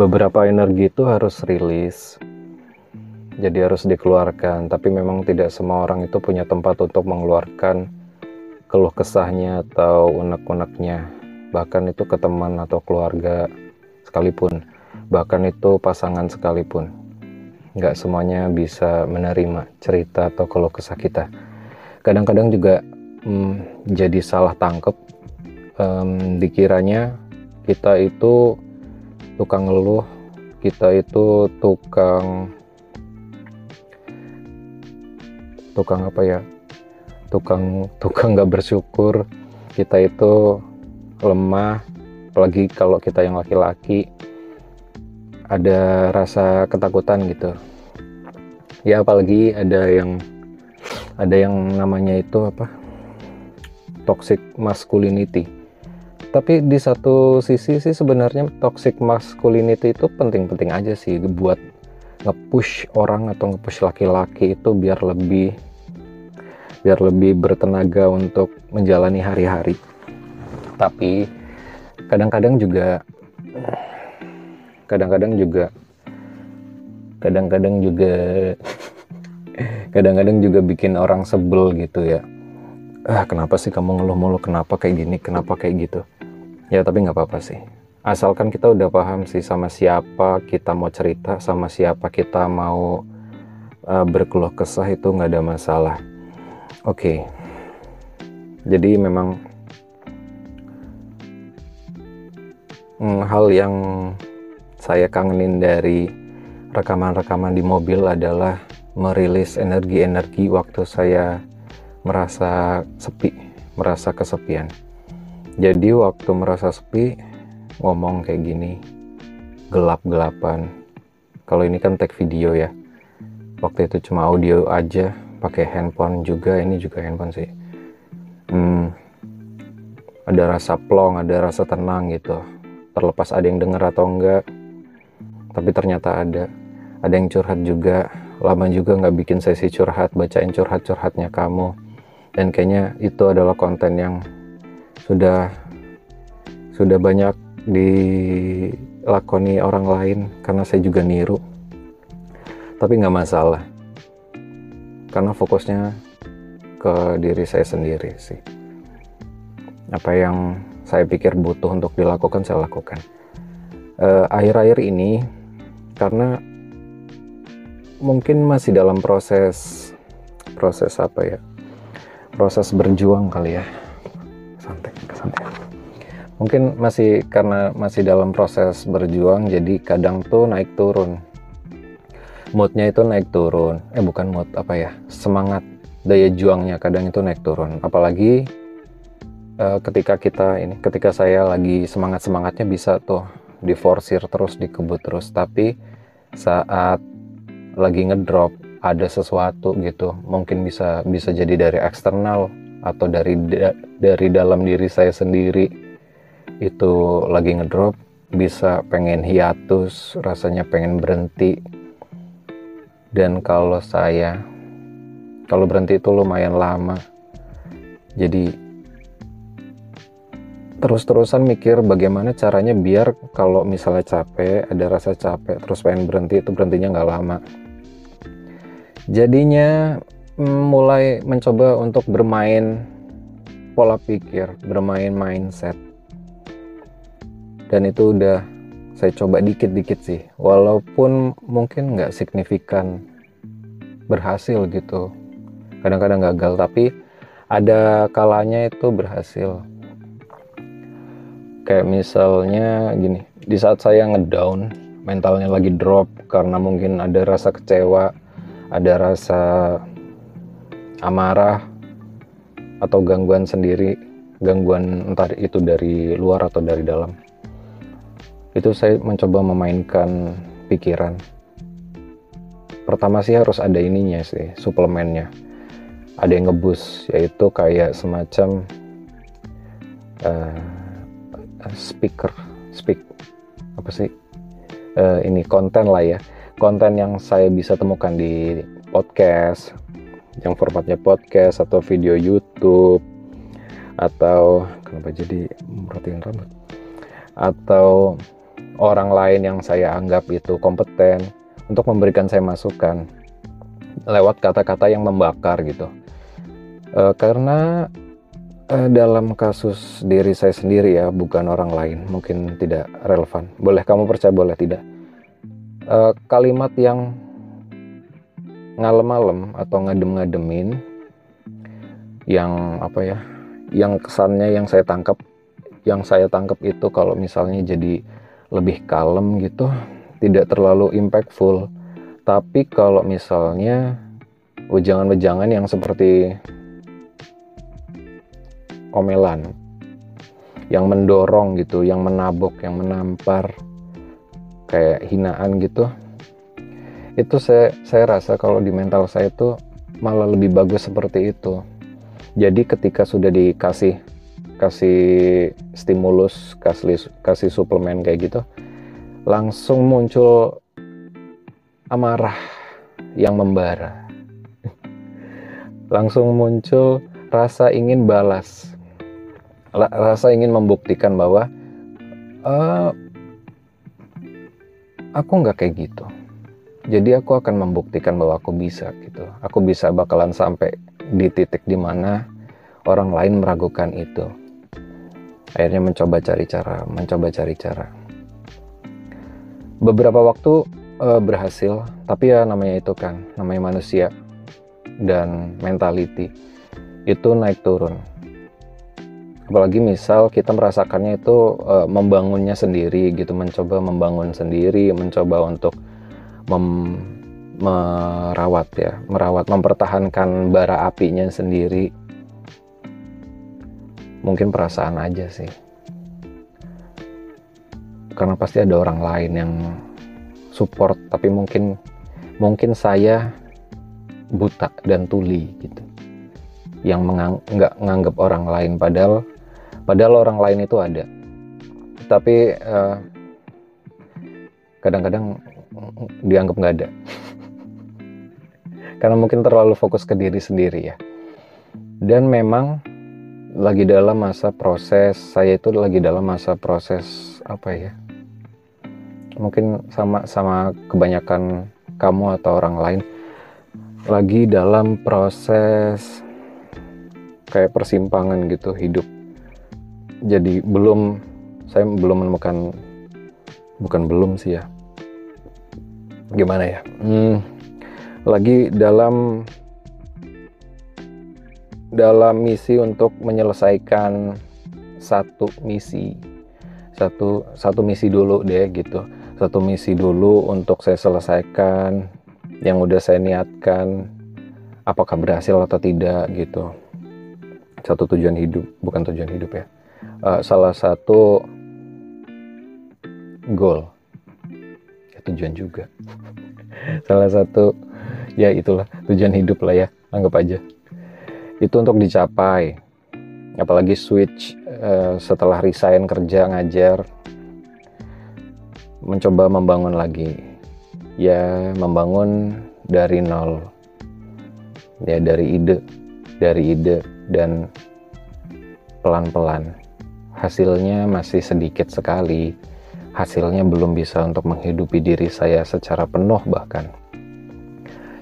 beberapa energi itu harus rilis. Jadi harus dikeluarkan. Tapi memang tidak semua orang itu punya tempat untuk mengeluarkan keluh kesahnya atau unek-uneknya. Bahkan itu ke teman atau keluarga sekalipun. Bahkan itu pasangan sekalipun. Nggak semuanya bisa menerima cerita atau keluh kesah kita. Kadang-kadang juga hmm, jadi salah tangkep um, dikiranya kita itu tukang ngeluh. Kita itu tukang tukang apa ya? Tukang tukang nggak bersyukur. Kita itu lemah. Apalagi kalau kita yang laki-laki ada rasa ketakutan gitu. Ya apalagi ada yang ada yang namanya itu apa? Toxic masculinity tapi di satu sisi sih sebenarnya toxic masculinity itu penting-penting aja sih buat nge-push orang atau nge-push laki-laki itu biar lebih biar lebih bertenaga untuk menjalani hari-hari. Tapi kadang-kadang juga kadang-kadang juga kadang-kadang juga kadang-kadang juga bikin orang sebel gitu ya. Ah kenapa sih kamu ngeluh mulu kenapa kayak gini? Kenapa kayak gitu ya tapi nggak apa-apa sih asalkan kita udah paham sih sama siapa kita mau cerita sama siapa kita mau uh, berkeluh kesah itu nggak ada masalah oke okay. jadi memang hmm, hal yang saya kangenin dari rekaman-rekaman di mobil adalah merilis energi-energi waktu saya merasa sepi, merasa kesepian. Jadi waktu merasa sepi, ngomong kayak gini, gelap-gelapan. Kalau ini kan tag video ya. Waktu itu cuma audio aja, pakai handphone juga ini juga handphone sih hmm, ada rasa plong ada rasa tenang gitu terlepas ada yang denger atau enggak tapi ternyata ada ada yang curhat juga lama juga nggak bikin sesi curhat bacain curhat-curhatnya kamu dan kayaknya itu adalah konten yang sudah sudah banyak dilakoni orang lain karena saya juga niru. Tapi nggak masalah karena fokusnya ke diri saya sendiri sih. Apa yang saya pikir butuh untuk dilakukan saya lakukan. Eh, akhir-akhir uh, ini karena mungkin masih dalam proses proses apa ya? Proses berjuang kali ya santai. Mungkin masih karena masih dalam proses berjuang jadi kadang tuh naik turun. Moodnya itu naik turun. Eh bukan mood apa ya? Semangat daya juangnya kadang itu naik turun. Apalagi uh, ketika kita ini ketika saya lagi semangat semangatnya bisa tuh diforsir terus dikebut terus. Tapi saat lagi ngedrop ada sesuatu gitu mungkin bisa bisa jadi dari eksternal atau dari da, dari dalam diri saya sendiri itu lagi ngedrop bisa pengen hiatus rasanya pengen berhenti. Dan kalau saya kalau berhenti itu lumayan lama. Jadi terus-terusan mikir bagaimana caranya biar kalau misalnya capek ada rasa capek terus pengen berhenti itu berhentinya nggak lama. Jadinya mulai mencoba untuk bermain pola pikir bermain mindset. Dan itu udah saya coba dikit-dikit sih. Walaupun mungkin nggak signifikan berhasil gitu. Kadang-kadang gagal tapi ada kalanya itu berhasil. Kayak misalnya gini di saat saya ngedown mentalnya lagi drop karena mungkin ada rasa kecewa ada rasa amarah atau gangguan sendiri gangguan entah itu dari luar atau dari dalam. Itu saya mencoba memainkan pikiran. Pertama sih harus ada ininya sih suplemennya. Ada yang ngebus yaitu kayak semacam uh, speaker speak apa sih? Uh, ini konten lah ya. Konten yang saya bisa temukan di podcast yang formatnya podcast atau video YouTube atau kenapa jadi merhatiin rambut? Atau orang lain yang saya anggap itu kompeten untuk memberikan saya masukan lewat kata-kata yang membakar gitu. Uh, karena uh, dalam kasus diri saya sendiri ya bukan orang lain mungkin tidak relevan. Boleh kamu percaya boleh tidak. Uh, kalimat yang ngalem-ngalem atau ngadem-ngademin yang apa ya yang kesannya yang saya tangkap yang saya tangkap itu kalau misalnya jadi lebih kalem gitu tidak terlalu impactful. Tapi kalau misalnya ujangan-ujangan yang seperti omelan yang mendorong gitu yang menabok yang menampar kayak hinaan gitu itu saya saya rasa kalau di mental saya itu malah lebih bagus seperti itu. Jadi ketika sudah dikasih kasih stimulus kasih kasih suplemen kayak gitu langsung muncul amarah yang membara. Langsung muncul rasa ingin balas. Rasa ingin membuktikan bahwa uh, aku nggak kayak gitu jadi aku akan membuktikan bahwa aku bisa gitu. Aku bisa bakalan sampai di titik di mana orang lain meragukan itu. Akhirnya mencoba cari cara mencoba cari cara. Beberapa waktu uh, berhasil tapi ya namanya itu kan namanya manusia dan mentality itu naik turun. Apalagi misal kita merasakannya itu uh, membangunnya sendiri gitu mencoba membangun sendiri mencoba untuk mem merawat ya, merawat, mempertahankan bara apinya sendiri. Mungkin perasaan aja sih. Karena pasti ada orang lain yang support, tapi mungkin mungkin saya buta dan tuli gitu. Yang nggak nganggap orang lain padahal padahal orang lain itu ada. Tapi uh, kadang-kadang dianggap nggak ada. Karena mungkin terlalu fokus ke diri sendiri ya. Dan memang lagi dalam masa proses saya itu lagi dalam masa proses apa ya? Mungkin sama sama kebanyakan kamu atau orang lain lagi dalam proses kayak persimpangan gitu hidup. Jadi belum saya belum menemukan bukan belum sih ya gimana ya? Hmm, lagi dalam dalam misi untuk menyelesaikan satu misi. Satu satu misi dulu deh gitu. Satu misi dulu untuk saya selesaikan yang udah saya niatkan apakah berhasil atau tidak gitu. Satu tujuan hidup bukan tujuan hidup ya. Uh, salah satu goal tujuan juga. Salah satu ya itulah tujuan hidup lah ya anggap aja. Itu untuk dicapai. Apalagi switch uh, setelah resign kerja ngajar. Mencoba membangun lagi. Ya membangun dari nol. Ya dari ide dari ide dan pelan-pelan. Hasilnya masih sedikit sekali hasilnya belum bisa untuk menghidupi diri saya secara penuh bahkan.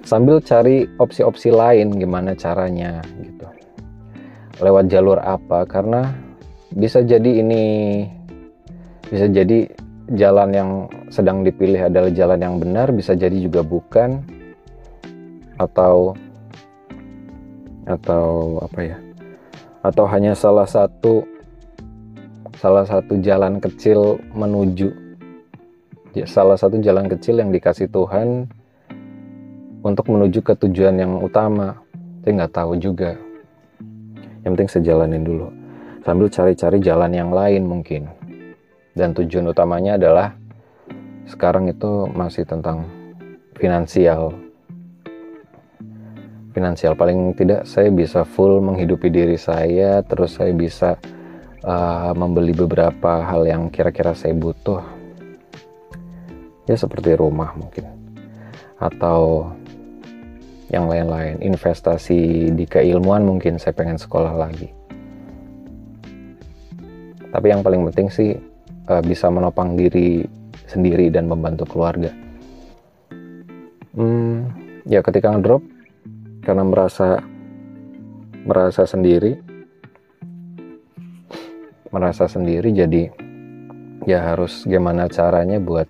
Sambil cari opsi-opsi lain gimana caranya gitu. Lewat jalur apa? Karena bisa jadi ini bisa jadi jalan yang sedang dipilih adalah jalan yang benar bisa jadi juga bukan. Atau atau apa ya? Atau hanya salah satu salah satu jalan kecil menuju ya, salah satu jalan kecil yang dikasih Tuhan untuk menuju ke tujuan yang utama. Saya nggak tahu juga. Yang penting sejalanin dulu. Sambil cari-cari jalan yang lain mungkin. Dan tujuan utamanya adalah sekarang itu masih tentang finansial. Finansial paling tidak saya bisa full menghidupi diri saya terus saya bisa uh, membeli beberapa hal yang kira-kira saya butuh. Ya seperti rumah mungkin. Atau yang lain-lain. Investasi di keilmuan mungkin saya pengen sekolah lagi. Tapi yang paling penting sih uh, bisa menopang diri sendiri dan membantu keluarga. Hmm, ya ketika ngedrop karena merasa merasa sendiri merasa sendiri jadi ya harus gimana caranya buat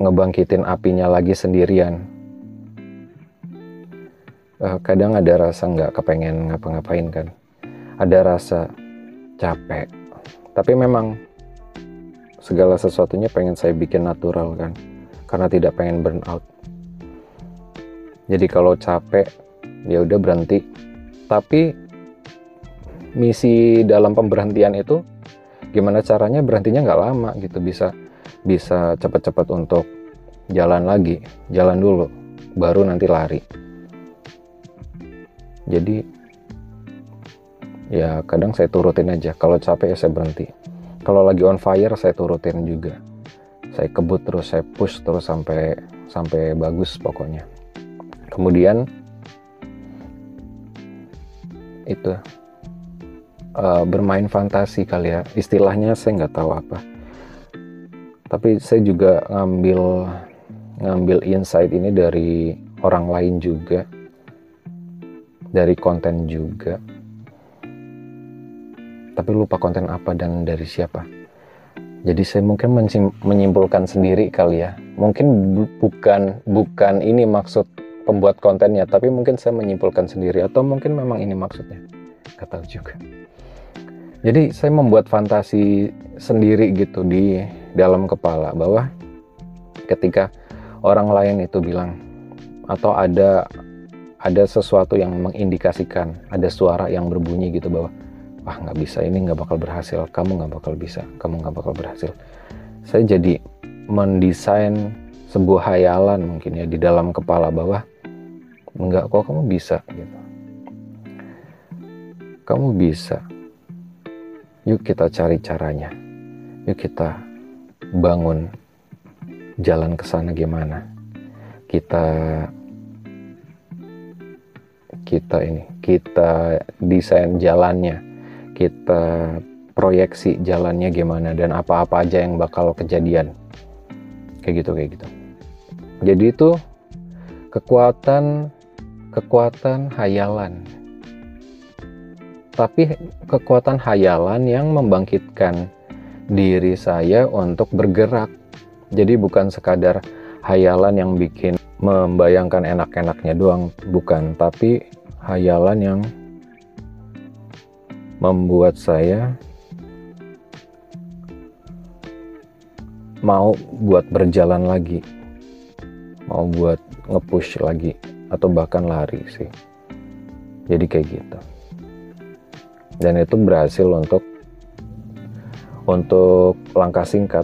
ngebangkitin apinya lagi sendirian. Uh, kadang ada rasa nggak kepengen ngapa-ngapain kan. Ada rasa capek tapi memang segala sesuatunya pengen saya bikin natural kan karena tidak pengen burn out. Jadi kalau capek ya udah berhenti. Tapi misi dalam pemberhentian itu gimana caranya berhentinya nggak lama gitu bisa bisa cepat-cepat untuk jalan lagi jalan dulu baru nanti lari. Jadi ya kadang saya turutin aja kalau capek ya saya berhenti. Kalau lagi on fire saya turutin juga. Saya kebut terus saya push terus sampai sampai bagus pokoknya. Kemudian itu uh, bermain fantasi kali ya. Istilahnya saya nggak tahu apa. Tapi saya juga ngambil ngambil insight ini dari orang lain juga. Dari konten juga. Tapi lupa konten apa dan dari siapa. Jadi saya mungkin menyimpulkan sendiri kali ya. Mungkin bukan bukan ini maksud pembuat kontennya tapi mungkin saya menyimpulkan sendiri atau mungkin memang ini maksudnya nggak tahu juga. Jadi saya membuat fantasi sendiri gitu di dalam kepala bahwa ketika orang lain itu bilang atau ada ada sesuatu yang mengindikasikan ada suara yang berbunyi gitu bahwa wah nggak bisa ini nggak bakal berhasil kamu nggak bakal bisa kamu nggak bakal berhasil. Saya jadi mendesain sebuah hayalan mungkin ya di dalam kepala bahwa nggak kok kamu bisa? Gitu kamu bisa Yuk kita cari caranya. Yuk kita bangun jalan ke sana gimana. Kita kita ini, kita desain jalannya. Kita proyeksi jalannya gimana dan apa-apa aja yang bakal kejadian. Kayak gitu kayak gitu. Jadi itu kekuatan kekuatan hayalan tapi kekuatan hayalan yang membangkitkan diri saya untuk bergerak. Jadi bukan sekadar hayalan yang bikin membayangkan enak-enaknya doang, bukan, tapi hayalan yang membuat saya mau buat berjalan lagi, mau buat ngepush lagi, atau bahkan lari sih. Jadi kayak gitu dan itu berhasil untuk untuk langkah singkat.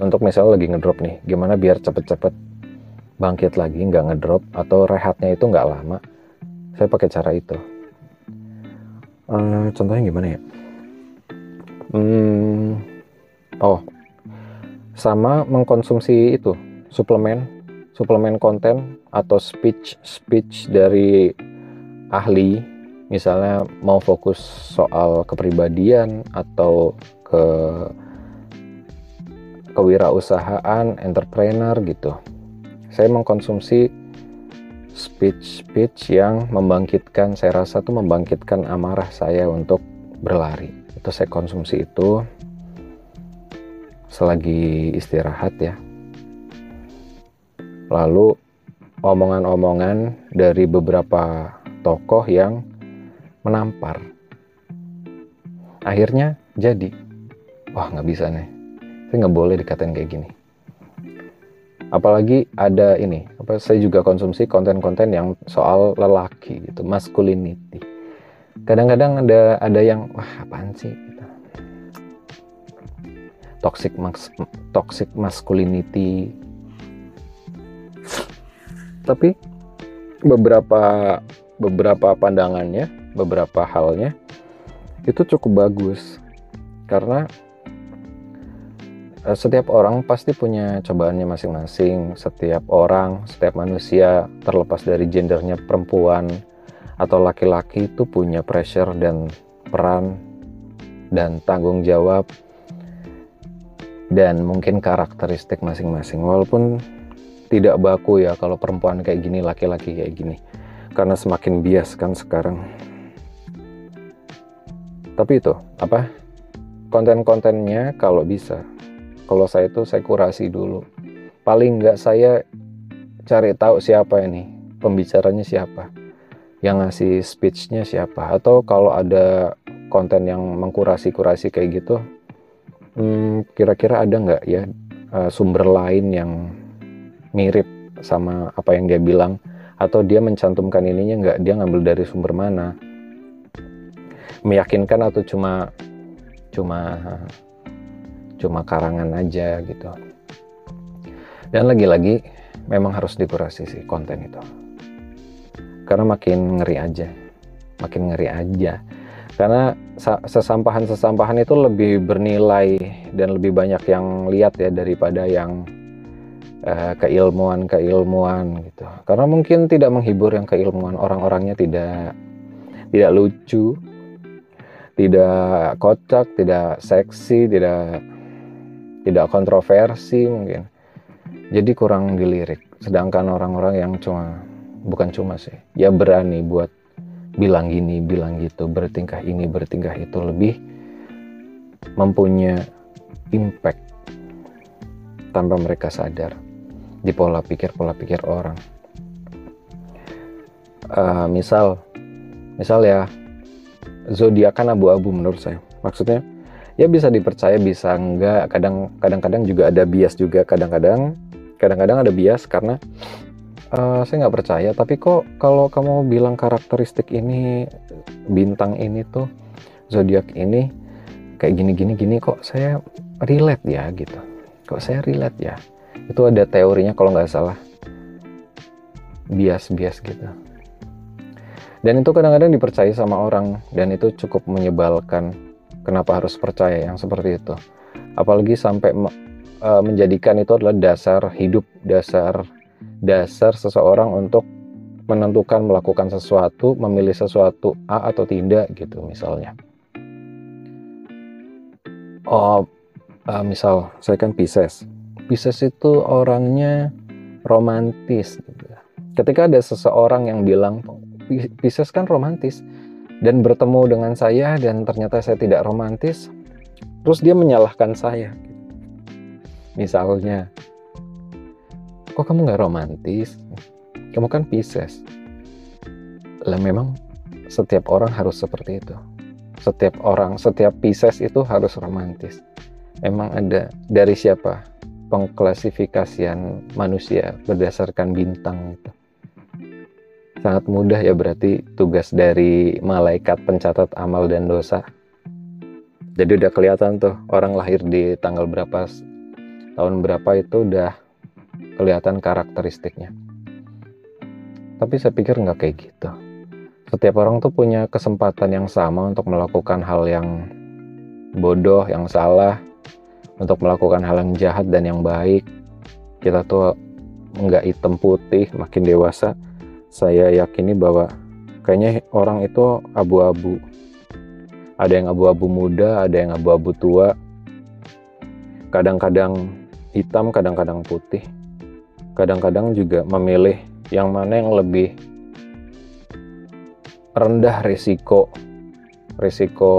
Untuk misalnya lagi ngedrop nih gimana biar cepet-cepet bangkit lagi nggak ngedrop atau rehatnya itu nggak lama. Saya pakai cara itu. Uh, contohnya gimana ya? Hmm, oh. Sama mengkonsumsi itu suplemen suplemen konten atau speech speech dari ahli misalnya mau fokus soal kepribadian atau ke kewirausahaan, entrepreneur gitu. Saya mengkonsumsi speech-speech yang membangkitkan, saya rasa tuh membangkitkan amarah saya untuk berlari. Itu saya konsumsi itu selagi istirahat ya. Lalu omongan-omongan dari beberapa tokoh yang menampar. Akhirnya jadi, wah nggak bisa nih, saya nggak boleh dikatain kayak gini. Apalagi ada ini, apa saya juga konsumsi konten-konten yang soal lelaki gitu, masculinity. Kadang-kadang ada ada yang wah apaan sih? Gitu. Toxic mas, toxic masculinity. Tapi beberapa beberapa pandangannya beberapa halnya itu cukup bagus. Karena uh, setiap orang pasti punya cobaannya masing-masing. Setiap orang setiap manusia terlepas dari gendernya perempuan atau laki-laki itu punya pressure dan peran dan tanggung jawab dan mungkin karakteristik masing-masing. Walaupun tidak baku ya kalau perempuan kayak gini laki-laki kayak gini. Karena semakin bias kan sekarang tapi itu apa? Konten-kontennya kalau bisa. Kalau saya itu saya kurasi dulu. Paling nggak saya cari tahu siapa ini pembicaranya siapa yang ngasih speechnya siapa. Atau kalau ada konten yang mengkurasi-kurasi kayak gitu hmm, kira-kira ada nggak ya uh, sumber lain yang mirip sama apa yang dia bilang? Atau dia mencantumkan ininya nggak? Dia ngambil dari sumber mana meyakinkan atau cuma cuma cuma karangan aja gitu. Dan lagi-lagi memang harus dikurasi sih konten itu. Karena makin ngeri aja makin ngeri aja. Karena sesampahan-sesampahan itu lebih bernilai dan lebih banyak yang lihat ya daripada yang uh, keilmuan-keilmuan gitu. Karena mungkin tidak menghibur yang keilmuan, orang-orangnya tidak tidak lucu, tidak kocak, tidak seksi, tidak tidak kontroversi mungkin. Jadi kurang dilirik. Sedangkan orang-orang yang cuma bukan cuma sih, ya berani buat bilang gini, bilang gitu, bertingkah ini, bertingkah itu lebih mempunyai impact tanpa mereka sadar di pola pikir pola pikir orang. Uh, misal, misal ya zodiak kan abu-abu menurut saya. Maksudnya ya bisa dipercaya bisa enggak. Kadang kadang-kadang juga ada bias juga. Kadang-kadang kadang-kadang ada bias karena uh, saya nggak percaya tapi kok kalau kamu bilang karakteristik ini bintang ini tuh zodiak ini kayak gini gini gini kok saya relate ya gitu kok saya relate ya itu ada teorinya kalau nggak salah bias-bias gitu dan itu kadang-kadang dipercaya sama orang dan itu cukup menyebalkan kenapa harus percaya yang seperti itu apalagi sampai uh, menjadikan itu adalah dasar hidup dasar dasar seseorang untuk menentukan melakukan sesuatu, memilih sesuatu A atau tidak gitu misalnya. Oh, uh, misal saya kan Pisces. Pisces itu orangnya romantis. Gitu. Ketika ada seseorang yang bilang Pisces kan romantis. Dan bertemu dengan saya dan ternyata saya tidak romantis, terus dia menyalahkan saya. Misalnya, kok kamu nggak romantis? Kamu kan Pisces. Lah memang setiap orang harus seperti itu. Setiap orang setiap Pisces itu harus romantis. Emang ada dari siapa pengklasifikasian manusia berdasarkan bintang itu sangat mudah ya berarti tugas dari malaikat pencatat amal dan dosa jadi udah kelihatan tuh orang lahir di tanggal berapa tahun berapa itu udah kelihatan karakteristiknya. Tapi saya pikir nggak kayak gitu. Setiap orang tuh punya kesempatan yang sama untuk melakukan hal yang bodoh, yang salah, untuk melakukan hal yang jahat dan yang baik. Kita tuh nggak hitam putih, makin dewasa. Saya yakini bahwa kayaknya orang itu abu-abu. Ada yang abu-abu muda, ada yang abu-abu tua. Kadang-kadang hitam, kadang-kadang putih kadang-kadang juga memilih yang mana yang lebih rendah risiko risiko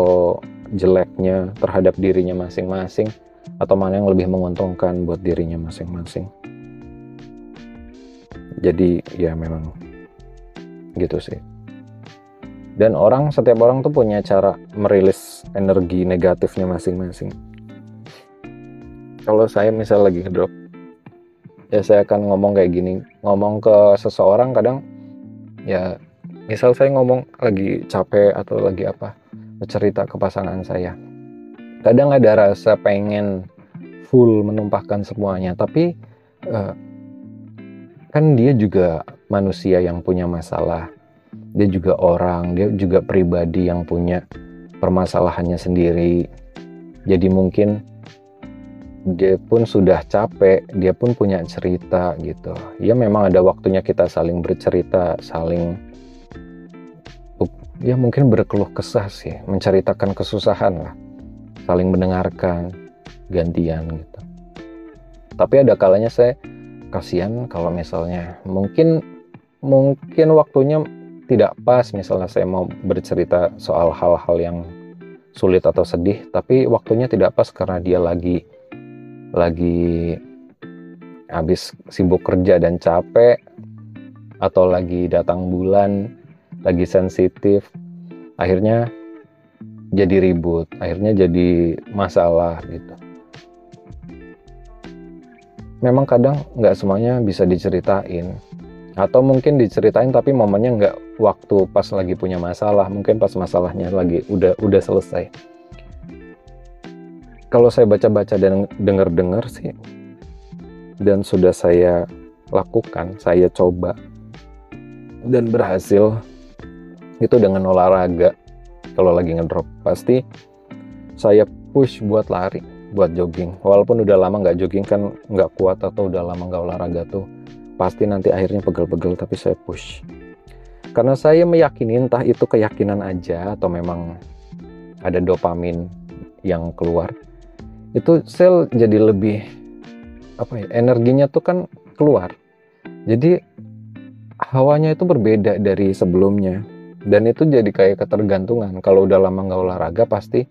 jeleknya terhadap dirinya masing-masing atau mana yang lebih menguntungkan buat dirinya masing-masing jadi ya memang gitu sih. Dan orang setiap orang tuh punya cara merilis energi negatifnya masing-masing. Kalau saya misal lagi drop ya saya akan ngomong kayak gini. Ngomong ke seseorang kadang ya misal saya ngomong lagi capek atau lagi apa cerita ke pasangan saya. Kadang ada rasa pengen full menumpahkan semuanya tapi uh, kan dia juga manusia yang punya masalah dia juga orang dia juga pribadi yang punya permasalahannya sendiri jadi mungkin dia pun sudah capek, dia pun punya cerita gitu. Ya memang ada waktunya kita saling bercerita, saling ya mungkin berkeluh kesah sih, menceritakan kesusahan lah, saling mendengarkan, gantian gitu. tapi ada kalanya saya kasihan kalau misalnya mungkin mungkin waktunya tidak pas misalnya saya mau bercerita soal hal-hal yang sulit atau sedih tapi waktunya tidak pas karena dia lagi lagi habis sibuk kerja dan capek atau lagi datang bulan lagi sensitif. Akhirnya jadi ribut akhirnya jadi masalah gitu. Memang kadang nggak semuanya bisa diceritain atau mungkin diceritain tapi momennya nggak waktu pas lagi punya masalah. Mungkin pas masalahnya lagi udah udah selesai. Kalau saya baca-baca dan dengar-dengar sih dan sudah saya lakukan saya coba dan berhasil itu dengan olahraga. Kalau lagi ngedrop pasti saya push buat lari buat jogging. Walaupun udah lama nggak jogging kan nggak kuat atau udah lama nggak olahraga tuh pasti nanti akhirnya pegel-pegel tapi saya push. Karena saya meyakini entah itu keyakinan aja atau memang ada dopamin yang keluar itu sel jadi lebih apa ya energinya tuh kan keluar. Jadi hawanya itu berbeda dari sebelumnya. Dan itu jadi kayak ketergantungan. Kalau udah lama nggak olahraga pasti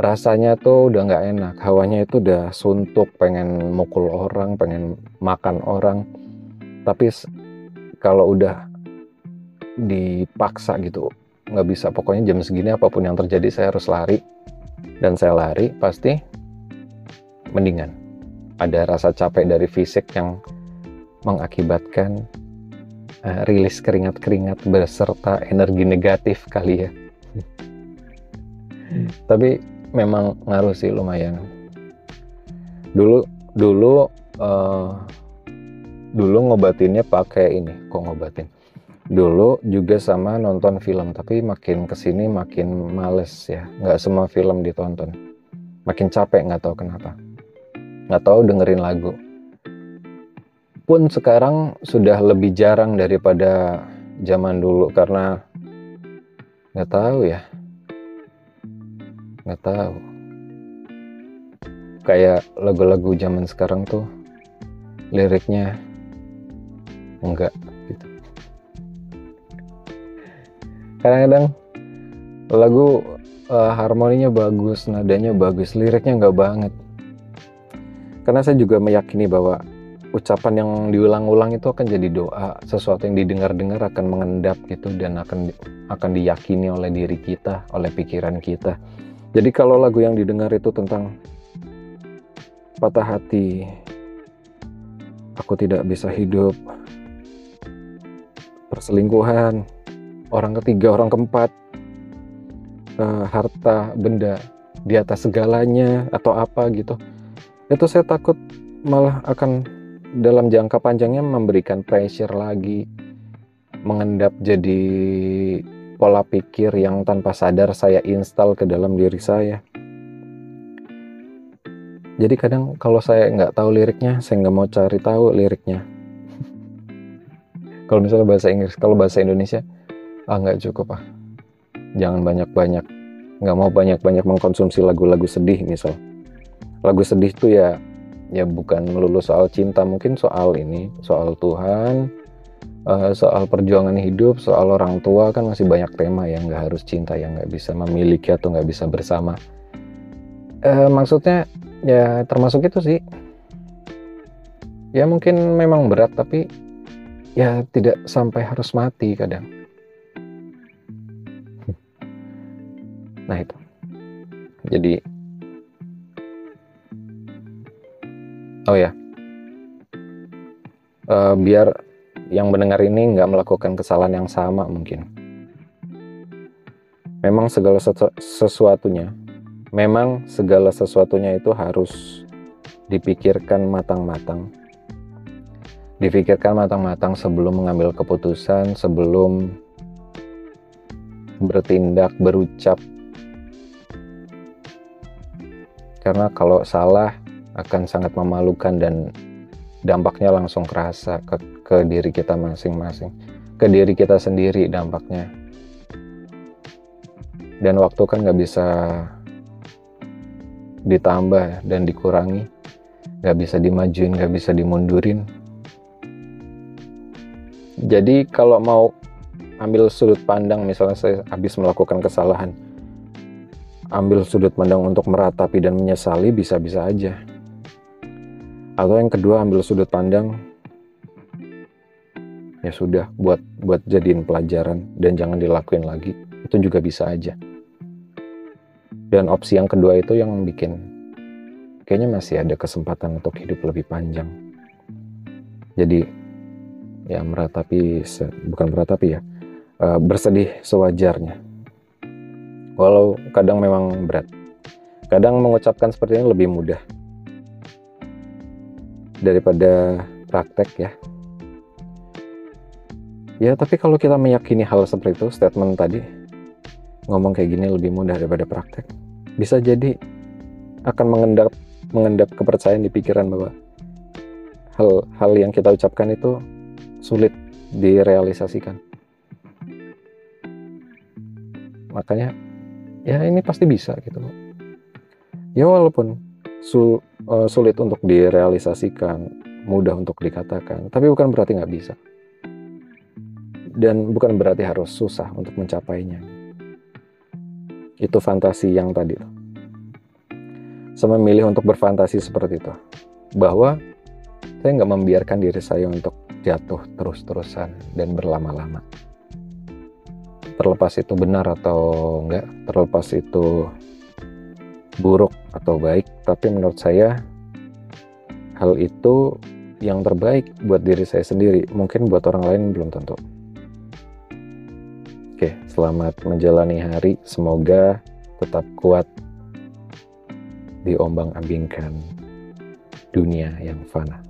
rasanya tuh udah nggak enak. Hawanya itu udah suntuk pengen mukul orang pengen makan orang tapi kalau udah dipaksa gitu nggak bisa. Pokoknya jam segini apa pun yang terjadi saya harus lari. Dan saya lari pasti mendingan. Ada rasa capek dari fisik yang mengakibatkan uh, rilis keringat-keringat beserta energi negatif kali ya. Tapi memang ngaruh sih lumayan. Dulu dulu uh, dulu ngobatinnya pakai ini kok ngobatin? Dulu juga sama nonton film tapi makin ke sini makin males ya. Nggak semua film ditonton. Makin capek nggak tahu kenapa. Nggak tahu dengerin lagu. Pun sekarang sudah lebih jarang daripada zaman dulu karena nggak tahu ya. Nggak tahu. Kayak lagu-lagu zaman sekarang tuh liriknya enggak gitu. Kadang-kadang lagu uh, harmoninya bagus nadanya bagus liriknya enggak banget. Karena saya juga meyakini bahwa ucapan yang diulang-ulang itu akan jadi doa sesuatu yang didengar-dengar akan mengendap gitu dan akan akan diyakini oleh diri kita oleh pikiran kita. Jadi kalau lagu yang didengar itu tentang patah hati aku tidak bisa hidup perselingkuhan, orang ketiga, orang keempat, uh, harta, benda di atas segalanya atau apa gitu. Itu saya takut malah akan dalam jangka panjangnya memberikan pressure lagi, mengendap jadi pola pikir yang tanpa sadar saya install ke dalam diri saya. Jadi kadang kalau saya nggak tahu liriknya, saya nggak mau cari tahu liriknya kalau misalnya bahasa Inggris kalau bahasa Indonesia ah nggak cukup ah. Jangan banyak-banyak nggak mau banyak-banyak mengkonsumsi lagu-lagu sedih misal. Lagu sedih tuh ya ya bukan melulu soal cinta mungkin soal ini soal Tuhan uh, soal perjuangan hidup soal orang tua kan masih banyak tema yang nggak harus cinta yang nggak bisa memiliki atau nggak bisa bersama. Uh, maksudnya ya termasuk itu sih. Ya mungkin memang berat tapi ya tidak sampai harus mati kadang. Nah itu. Jadi Oh ya. Uh, biar yang mendengar ini nggak melakukan kesalahan yang sama mungkin. Memang segala sesu sesuatunya, memang segala sesuatunya itu harus dipikirkan matang-matang difikirkan matang-matang sebelum mengambil keputusan, sebelum bertindak, berucap. Karena kalau salah akan sangat memalukan dan dampaknya langsung kerasa ke, ke diri kita masing-masing, ke diri kita sendiri dampaknya. Dan waktu kan nggak bisa ditambah dan dikurangi nggak bisa dimajuin nggak bisa dimundurin jadi kalau mau ambil sudut pandang misalnya saya habis melakukan kesalahan ambil sudut pandang untuk meratapi dan menyesali bisa-bisa aja. Atau yang kedua ambil sudut pandang ya sudah buat buat jadiin pelajaran dan jangan dilakuin lagi itu juga bisa aja. Dan opsi yang kedua itu yang bikin kayaknya masih ada kesempatan untuk hidup lebih panjang. Jadi ya meratapi bukan meratapi ya uh, bersedih sewajarnya. Walau kadang memang berat. Kadang mengucapkan seperti ini lebih mudah daripada praktek ya. Ya tapi kalau kita meyakini hal seperti itu statement tadi ngomong kayak gini lebih mudah daripada praktek. Bisa jadi akan mengendap mengendap kepercayaan di pikiran bahwa hal-hal yang kita ucapkan itu sulit direalisasikan. Makanya ya ini pasti bisa gitu loh. Ya walaupun sul, uh, sulit untuk direalisasikan, mudah untuk dikatakan, tapi bukan berarti nggak bisa. Dan bukan berarti harus susah untuk mencapainya. Itu fantasi yang tadi loh. Saya memilih untuk berfantasi seperti itu. Bahwa saya nggak membiarkan diri saya untuk jatuh terus-terusan dan berlama-lama. Terlepas itu benar atau enggak, terlepas itu buruk atau baik, tapi menurut saya hal itu yang terbaik buat diri saya sendiri, mungkin buat orang lain belum tentu. Oke, selamat menjalani hari, semoga tetap kuat diombang-ambingkan dunia yang fana.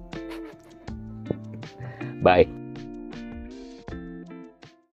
Bye.